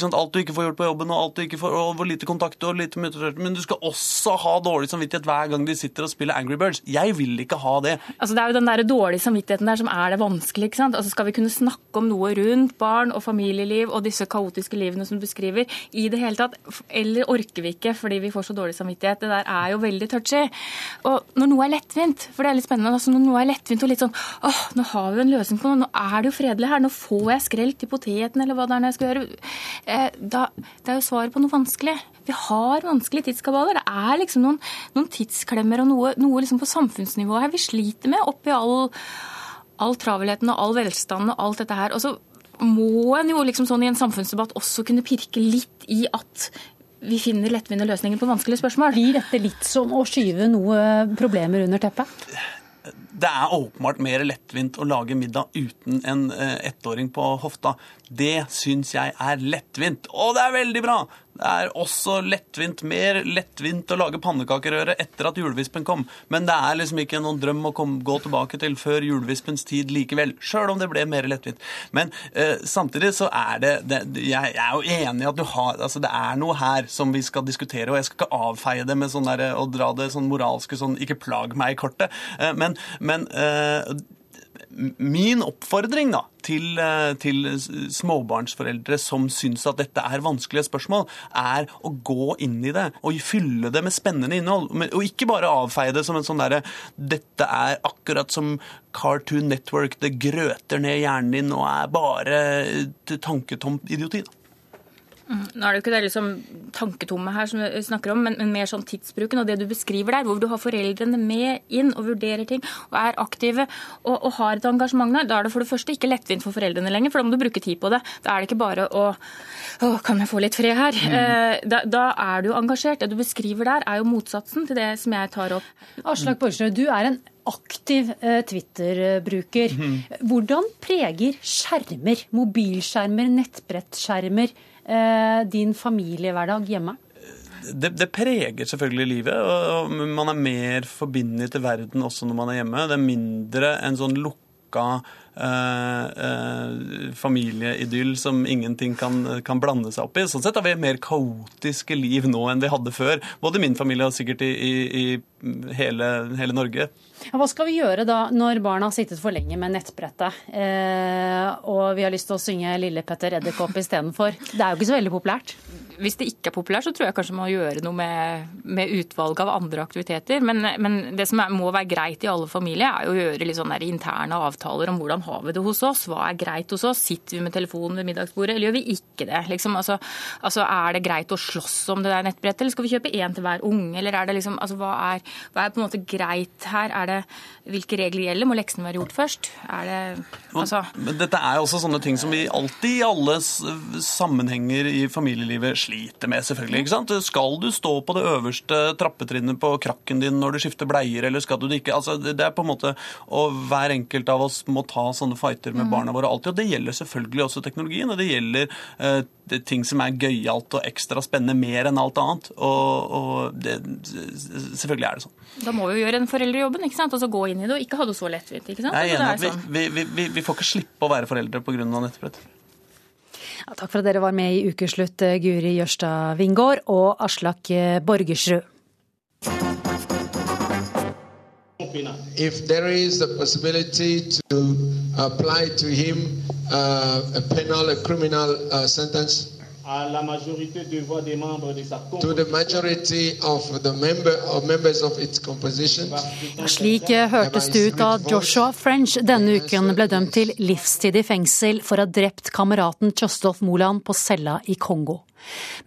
sant, alt du ikke får gjort på jobben, og alt du ikke får, og hvor lite kontakt og lite møter, men du skal også ha dårlig samvittighet hver gang de sitter og spiller Angry Birds. Jeg vil ikke ha det. Altså, det er jo den der dårlige samvittigheten samvittigheten der som er det vanskelige. ikke sant? Altså Skal vi kunne snakke om noe rundt barn og familieliv og disse kaotiske livene som du beskriver, i det hele tatt? Eller orker vi ikke fordi vi får så dårlig samvittighet? Det der er jo veldig touchy. Og når noe er lettvint, for det er litt spennende, altså når noe er lettvint og litt sånn åh, nå har vi en løsning på noe, nå er det jo fredelig her, nå får jeg skrelt i poteten eller hva det er jeg skal gjøre, eh, da, det er jo svaret på noe vanskelig. Vi har vanskelige tidskabaler. Det er liksom noen, noen tidsklemmer og noe, noe liksom på samfunnsnivå her vi sliter med oppi all all travelheten og all velstanden og alt dette her. Og så må en jo liksom sånn i en samfunnsdebatt også kunne pirke litt i at vi finner lettvinte løsninger på vanskelige spørsmål. Blir dette litt som å skyve noe problemer under teppet? Det er åpenbart mer lettvint å lage middag uten en eh, ettåring på hofta. Det syns jeg er lettvint, og det er veldig bra! Det er også lettvint, mer lettvint å lage pannekakerøre etter at julevispen kom. Men det er liksom ikke noen drøm å komme, gå tilbake til før julevispens tid likevel. Sjøl om det ble mer lettvint. Men eh, samtidig så er det, det jeg, er jo enig i at du har altså Det er noe her som vi skal diskutere, og jeg skal ikke avfeie det med sånn derre å dra det sånn moralske sånn ikke plag meg i kortet. Eh, men, men eh, min oppfordring da, til, eh, til, småbarnsforeldre som syns at dette er vanskelige spørsmål, er å gå inn i det og fylle det med spennende innhold. Og ikke bare avfeie det som en sånn derre Dette er akkurat som Cartoon Network, det grøter ned hjernen din og er bare tanketomt idioti. da. Mm. Nå er det jo ikke det liksom tanketomme her som vi snakker om, men, men, mer sånn tidsbruken og det du beskriver der, hvor du har foreldrene med inn og vurderer ting og er aktive og, og har et engasjement der. Da er det for det første ikke lettvint for foreldrene lenger, for da må du bruke tid på det. Da er det ikke bare å å, kan jeg få litt fred her? Mm. Eh, da, da, er du jo engasjert. Det du beskriver der, er jo motsatsen til det som jeg tar opp. Aslak Borgerstad, du er en aktiv eh, Twitter-bruker. Mm. Hvordan preger skjermer, mobilskjermer, nettbrettskjermer, din familiehverdag hjemme? Det, det, preger selvfølgelig livet. og Man er mer forbindet til verden også når man er hjemme. Det er mindre en sånn lukka eh, eh, familieidyll som ingenting kan, kan, blande seg opp i. Sånn sett har vi mer kaotiske liv nå enn vi hadde før. Både min familie og sikkert i, i, i hele, hele Norge. Hva skal vi gjøre da når barna har sittet for lenge med nettbrettet, eh, og vi har lyst til å synge Lille Petter Edderkopp istedenfor? Det er jo ikke så veldig populært hvis det ikke er populært, så tror jeg kanskje man må gjøre noe med, med utvalg av andre aktiviteter. Men, men det som er, må være greit i alle familier, er å gjøre litt sånne interne avtaler om hvordan har vi det hos oss. Hva er greit hos oss? Sitter vi med telefonen ved middagsbordet, eller gjør vi ikke det? Liksom, altså, altså, Er det greit å slåss om det der nettbrettet, eller skal vi kjøpe én til hver unge? Eller er det liksom, altså, hva, er, hva er på en måte greit her? Er det, hvilke regler gjelder? Må leksene være gjort først? Er det, altså... Men dette er jo også sånne ting som vi alltid i alle sammenhenger i familielivet sliter med, selvfølgelig. ikke sant? Skal du stå på det øverste trappetrinnet på krakken din når du skifter bleier, eller skal du det ikke? Altså, det er på en måte Og hver enkelt av oss må ta sånne fighter med Mm. barna våre alltid. Og det gjelder selvfølgelig også teknologien, og det gjelder uh, det, ting som er gøyalt og ekstra spennende mer enn alt annet. Og, og det, selvfølgelig er det sånn. Da må vi jo gjøre en foreldrejobben, ikke sant? og så gå inn i det og ikke ha det så lettvint. ikke sant? Jeg er Altså, enig at sånn. vi, vi, vi, vi får ikke slippe å være foreldre pga. nettbrett. Ja, takk for at dere var med i Ukeslutt, eh, Guri Jørstad Wingård og Aslak eh, Borgersrud. To to him uh, a penal, a criminal uh, à la majorité de voix des membres de sa to the majority of the member or members of its composition, Slik eh, hørtes det ut da Joshua French denne uken ble dømt til livstid i fengsel for å ha drept kameraten Tjostolf Moland på cella i Kongo.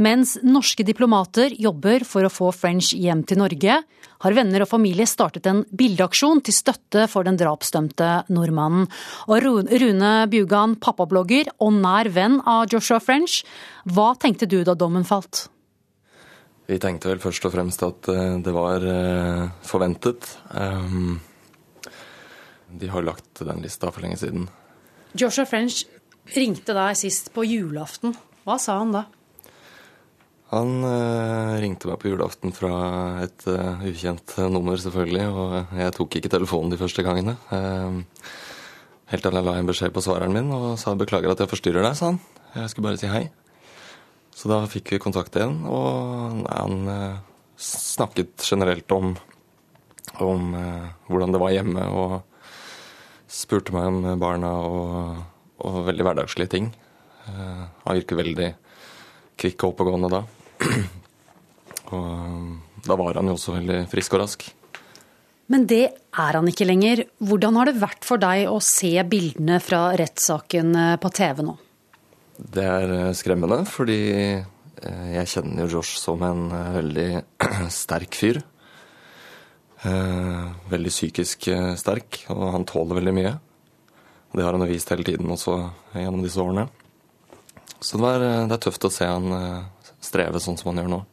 Mens norske diplomater jobber for å få French hjem til Norge, har venner og familie startet en bildeaksjon til støtte for den drapsdømte nordmannen. Og Rune Bjugan, pappablogger og nær venn av Joshua French, hva tenkte du da dommen falt? Vi tenkte vel først og fremst at eh, det var eh, forventet. Um, de har lagt den lista for lenge siden. Joshua French ringte deg sist på julaften. Hva sa han da? Han eh, ringte meg på julaften fra et uh, ukjent eh, nummer, selvfølgelig, og jeg tok ikke telefonen de første gangene. Um, helt til jeg la en beskjed på svareren min og sa beklager at jeg forstyrrer deg, sa han. Jeg skulle bare si hei. Så da fikk vi kontakt igjen, og nei, han eh, snakket generelt om, om eh, hvordan det var hjemme, og spurte meg om barna og, og veldig hverdagslige ting. Eh, han virker veldig kvikk og oppegående da. Og eh, da var han jo også veldig frisk og rask. Men det er han ikke lenger. Hvordan har det vært for deg å se bildene fra rettssaken eh, på TV nå? Det er eh, skremmende, fordi jeg kjenner jo Josh som en veldig sterk fyr. Veldig psykisk sterk, og han tåler veldig mye. Det har han vist hele tiden også gjennom disse årene. Så det er, eh, det er tøft å se han streve sånn som han gjør nå.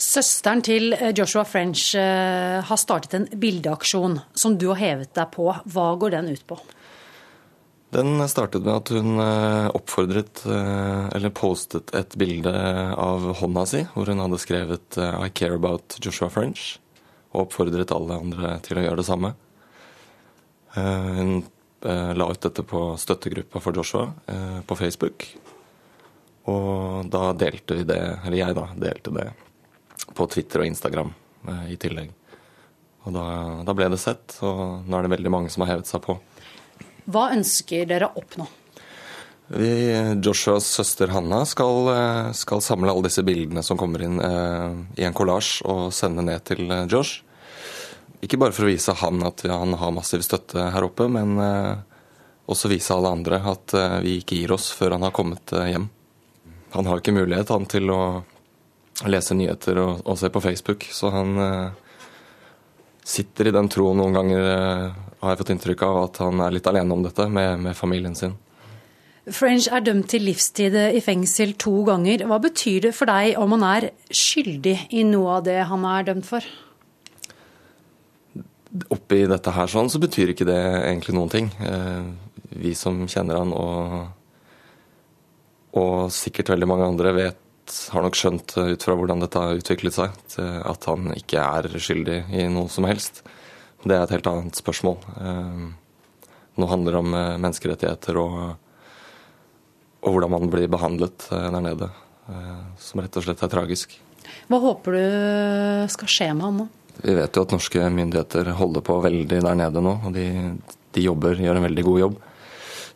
Søsteren til eh, Joshua French eh, har startet en bildeaksjon som du har hevet deg på. Hva går den ut på? Den startet med at hun eh, oppfordret, eller postet et bilde av hånda si, hvor hun hadde skrevet 'I care about Joshua French', og oppfordret alle andre til å gjøre det samme. Eh, Hun la ut dette på støttegruppa for Joshua eh, på Facebook, og da delte vi det, eller jeg da, delte det på Twitter og Instagram eh, i tillegg. Og da, da ble det sett, og nå er det veldig mange som har hevet seg på. Hva ønsker dere å oppnå? Vi, Joshuas søster Hanna skal, eh, skal samle alle disse bildene som kommer inn eh, i en kollasj og sende ned til eh, Josh. Ikke bare for å vise han at han har massiv støtte her oppe, men eh, også vise alle andre at eh, vi ikke gir oss før han har kommet hjem. Han har ikke mulighet han, til å lese nyheter og, og se på Facebook, så han eh, sitter i den troen noen ganger, eh, har jeg fått inntrykk av, at han er litt alene om dette med, med familien sin. French er dømt til livstid i fengsel to ganger. Hva betyr det for deg om han er skyldig i noe av det han er dømt for? oppi dette her sånn, så betyr ikke det egentlig noen ting. Eh, Vi som kjenner han og, og sikkert veldig mange andre vet, har nok skjønt eh, ut fra hvordan dette har utviklet seg, at han ikke er skyldig i noe som helst. Det er et helt annet spørsmål. Eh, Nå handler det om eh, menneskerettigheter og, og hvordan man blir behandlet eh, der nede, som rett og slett er tragisk. Hva håper du skal skje med han nå? Vi vet jo at norske myndigheter holder på veldig der nede nå, og de, de jobber, gjør en veldig god jobb.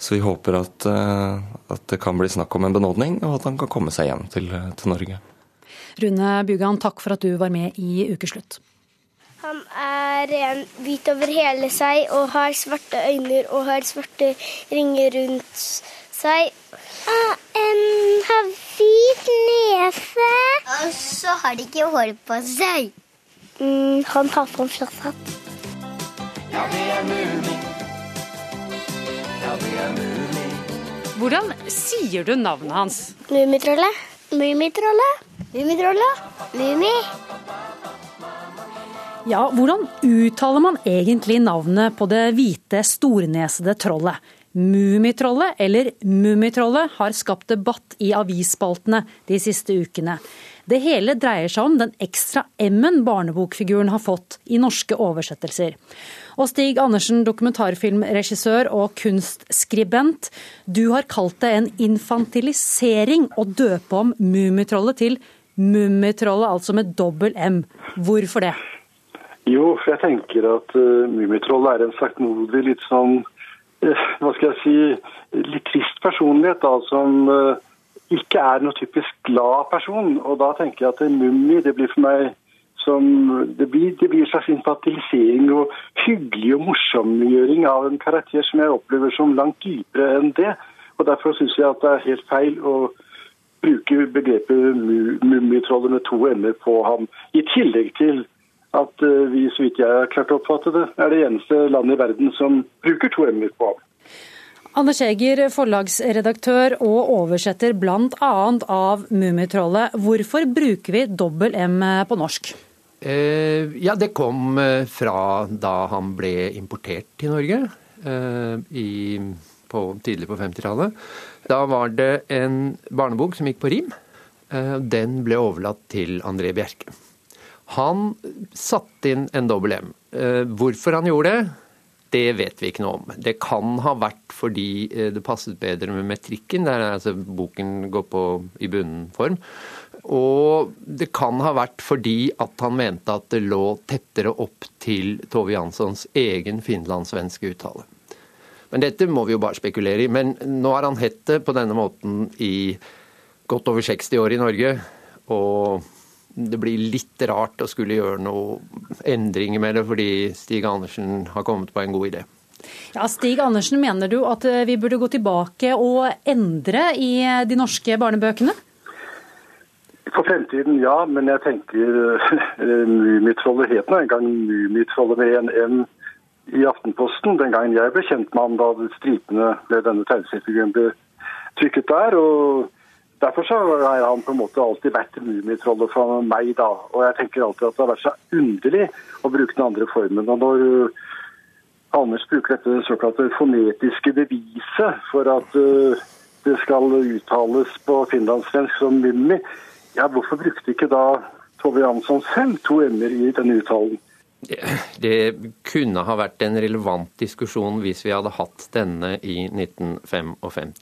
Så vi håper at, eh, at det kan bli snakk om en benådning, og at han kan komme seg hjem til, til Norge. Rune Bugan, takk for at du var med i Ukeslutt. Han er ren hvit over hele seg og har svarte øyne og har svarte ringer rundt seg. Ah, en har hvit nese. Og så har de ikke hår på seg. Mm, han har på en flott hatt. Ja, det er mulig. Ja, det er mulig. Hvordan sier du navnet hans? Mummitrollet. Mummitrollet. Mummitrollet. Mummi. Ja, hvordan uttaler man egentlig navnet på det hvite, stornesede trollet? Mummitrollet eller Mummitrollet har skapt debatt i avisspaltene de siste ukene. Det hele dreier seg om den ekstra M-en barnebokfiguren har fått i norske oversettelser. Og Stig Andersen, dokumentarfilmregissør og kunstskribent. Du har kalt det en infantilisering å døpe om Mummitrollet til Mummitrollet, altså med dobbel M. Hvorfor det? Jo, for jeg tenker at uh, Mummitrollet er en saktmodig, litt sånn uh, Hva skal jeg si Litt trist personlighet, da, som uh, ikke er noe typisk glad person. Og da tenker jeg at Mummi, det blir for meg som det blir, det blir en slags infantilisering og hyggelig og morsomgjøring av en karakter som jeg opplever som langt dypere enn det. Og Derfor syns jeg at det er helt feil å bruke begrepet mummitrollet med to ender på ham. I tillegg til at eh, vi, så vidt jeg har klart å oppfatte det, er det eneste landet i verden som bruker to m-er på ham. Anders Eger, forlagsredaktør og oversetter bl.a. av Mummitrollet. Hvorfor bruker vi dobbel M på norsk? Eh, ja, det kom eh, fra da han ble importert til Norge eh, i, på, tidlig på 50-tallet. Da var det en barnebok som gikk på rim. Den ble overlatt til André Bjerke. Han satte inn en dobbel M. Hvorfor han gjorde det, det vet vi ikke noe om. Det kan ha vært fordi eh, det passet bedre med metrikken, der altså boken går på i bunnen form. Og det kan ha vært fordi at han mente at det lå tettere opp til Tove Janssons egen finlandssvenske uttale. Men dette må vi jo bare spekulere i. Men nå har han hett det på denne måten i godt over 60 år i Norge. Og det blir litt rart å skulle gjøre noen endringer med det, fordi Stig Andersen har kommet på en god idé. Ja, Stig Andersen, mener du at eh, vi burde gå tilbake og endre i eh, de norske barnebøkene? For fremtiden, ja. Men jeg tenker Mummitrollet het nå en gang Mummitrollet med en M i Aftenposten den gangen jeg ble kjent med ham, da stripene ble denne tegneseriefiguren ble trykket der. og Derfor så har han på en måte alltid vært mummitrollet for meg, da. Og jeg tenker alltid at det har vært så underlig å bruke den andre formen. Og når Anders bruker dette såkalte fonetiske beviset for at uh, det skal uttales på finlandssvensk som mummi, ja, hvorfor brukte ikke da Tove Jansson selv to m-er i denne uttalen? Det kunne ha vært en relevant diskusjon hvis vi hadde hatt denne i 1955.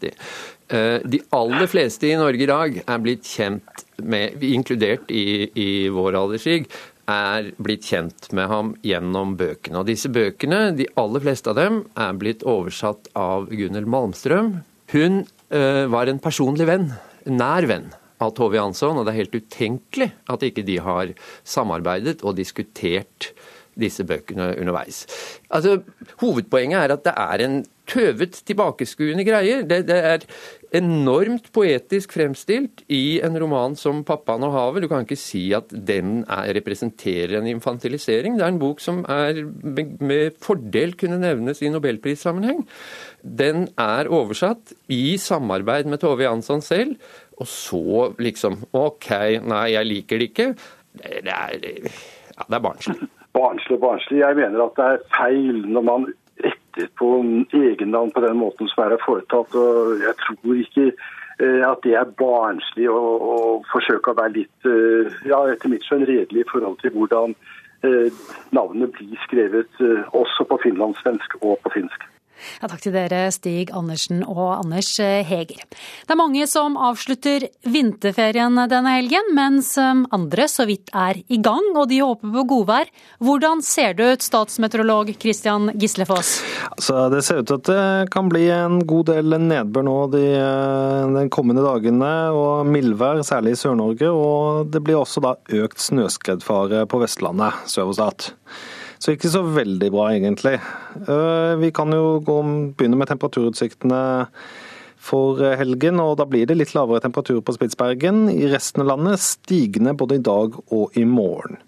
Eh, de aller fleste i Norge i dag er blitt kjent med, inkludert i, i vår alderskrig, er blitt kjent med ham gjennom bøkene. Og disse bøkene, de aller fleste av dem, er blitt oversatt av Gunnhild Malmstrøm. Hun uh, var en personlig venn, nær venn av Tove Jansson, og det er helt utenkelig at ikke de har samarbeidet og diskutert disse bøkene underveis. Altså, Hovedpoenget er at det er en tøvet, tilbakeskuende greier. Det, det, er enormt poetisk fremstilt i en roman som 'Pappaen og havet'. Du kan ikke si at den er, representerer en infantilisering. Det er en bok som er, med fordel kunne nevnes i nobelprissammenheng. Den er oversatt i samarbeid med Tove Jansson selv, og så liksom OK, nei, jeg liker det ikke. Det, er, ja, det er barnslig barnslig og barnslig. Jeg mener at det er feil når man retter på egennavn på den måten som er foretatt. og Jeg tror ikke eh, at det er barnslig å, å forsøke å være litt, eh, ja, etter mitt skjønn, redelig i forhold til hvordan eh, navnet blir skrevet også på finlandssvensk og på finsk. Ja, takk til dere, Stig Andersen og Anders Heger. Det er mange som avslutter vinterferien denne helgen, mens um, andre så vidt er i gang, og de håper på godvær. Hvordan ser det ut, statsmeteorolog Christian Gislefoss? Altså, det ser ut til at det kan bli en god del nedbør nå de, eh, de kommende dagene, og mildvær, særlig i Sør-Norge. Og det blir også da økt snøskredfare på Vestlandet sør for Stad. Så ikke så veldig bra, egentlig. Eh, vi kan jo begynne med temperaturutsiktene for helgen, og da blir det litt lavere temperatur på Spitsbergen. I resten av landet stigende både i dag og i morgen.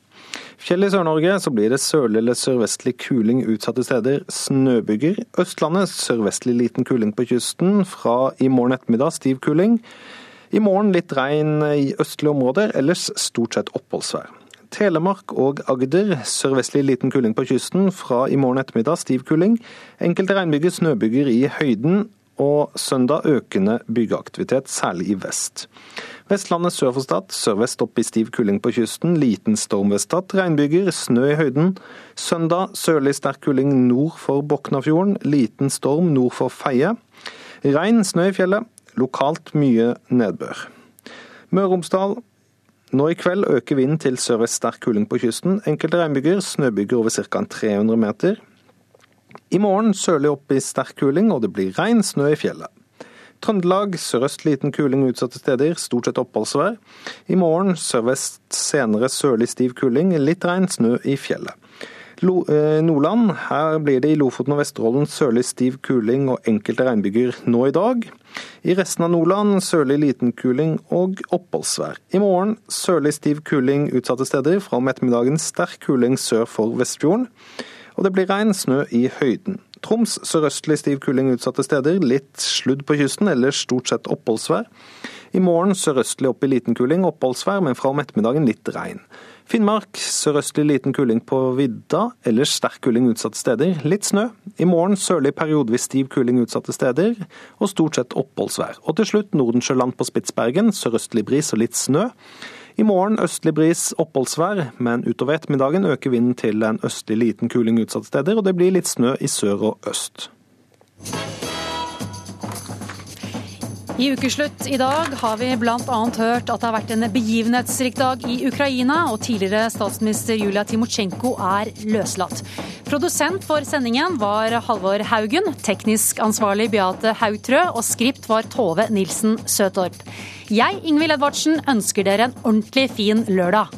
Fjell i Sør-Norge så blir det sørlig eller sørvestlig kuling utsatte steder. Snøbyger. Østlandet sørvestlig liten kuling på kysten. Fra i morgen ettermiddag stiv kuling. I morgen litt regn i østlige områder, ellers stort sett oppholdsvær. Telemark og Agder sørvestlig liten kuling på kysten. Fra i morgen ettermiddag stiv kuling. Enkelte regnbyger, snøbyger i høyden. Og søndag økende byggeaktivitet, særlig i vest. Vestlandet sør for Stad, sørvest opp i stiv kuling på kysten. Liten storm ved Stad. Regnbyger, snø i høyden. Søndag sørlig sterk kuling nord for Boknafjorden. Liten storm nord for Feie. Regn, snø i fjellet. Lokalt mye nedbør. Møre og Romsdal nå i kveld øker vinden til sørvest sterk kuling på kysten. Enkelte regnbyger, snøbyger over ca. 300 meter. I morgen sørlig opp i sterk kuling, og det blir regn, snø i fjellet. Trøndelag sørøst liten kuling utsatte steder, stort sett oppholdsvær. I morgen sørvest senere sørlig stiv kuling, litt regn, snø i fjellet. Eh, Nordland, her blir det i Lofoten og Vesterålen sørlig stiv kuling og enkelte regnbyger nå i dag. I resten av Nordland sørlig liten kuling og oppholdsvær. I morgen sørlig stiv kuling utsatte steder, fra om ettermiddagen sterk kuling sør for Vestfjorden. Og det blir regn, snø i høyden. Troms sørøstlig stiv kuling utsatte steder, litt sludd på kysten, ellers stort sett oppholdsvær. I morgen sørøstlig opp i liten kuling, oppholdsvær, men fra om ettermiddagen litt regn. Finnmark sørøstlig liten kuling på vidda, ellers sterk kuling utsatte steder. Litt snø. I morgen sørlig periodevis stiv kuling utsatte steder, og stort sett oppholdsvær. Og til slutt Nordensjøland på Spitsbergen, sørøstlig bris og litt snø. I morgen østlig bris, oppholdsvær, men utover ettermiddagen øker vinden til en østlig liten kuling utsatte steder, og det blir litt snø i sør og øst. I ukeslutt i dag har vi bl.a. hørt at det har vært en begivenhetsrik dag i Ukraina, og tidligere statsminister Julia Timosjenko er løslatt. Produsent for sendingen var Halvor Haugen, teknisk ansvarlig Beate Hautrø, og skript var Tove Nilsen Søtorp. Jeg, Ingvild Edvardsen, ønsker dere en ordentlig fin lørdag.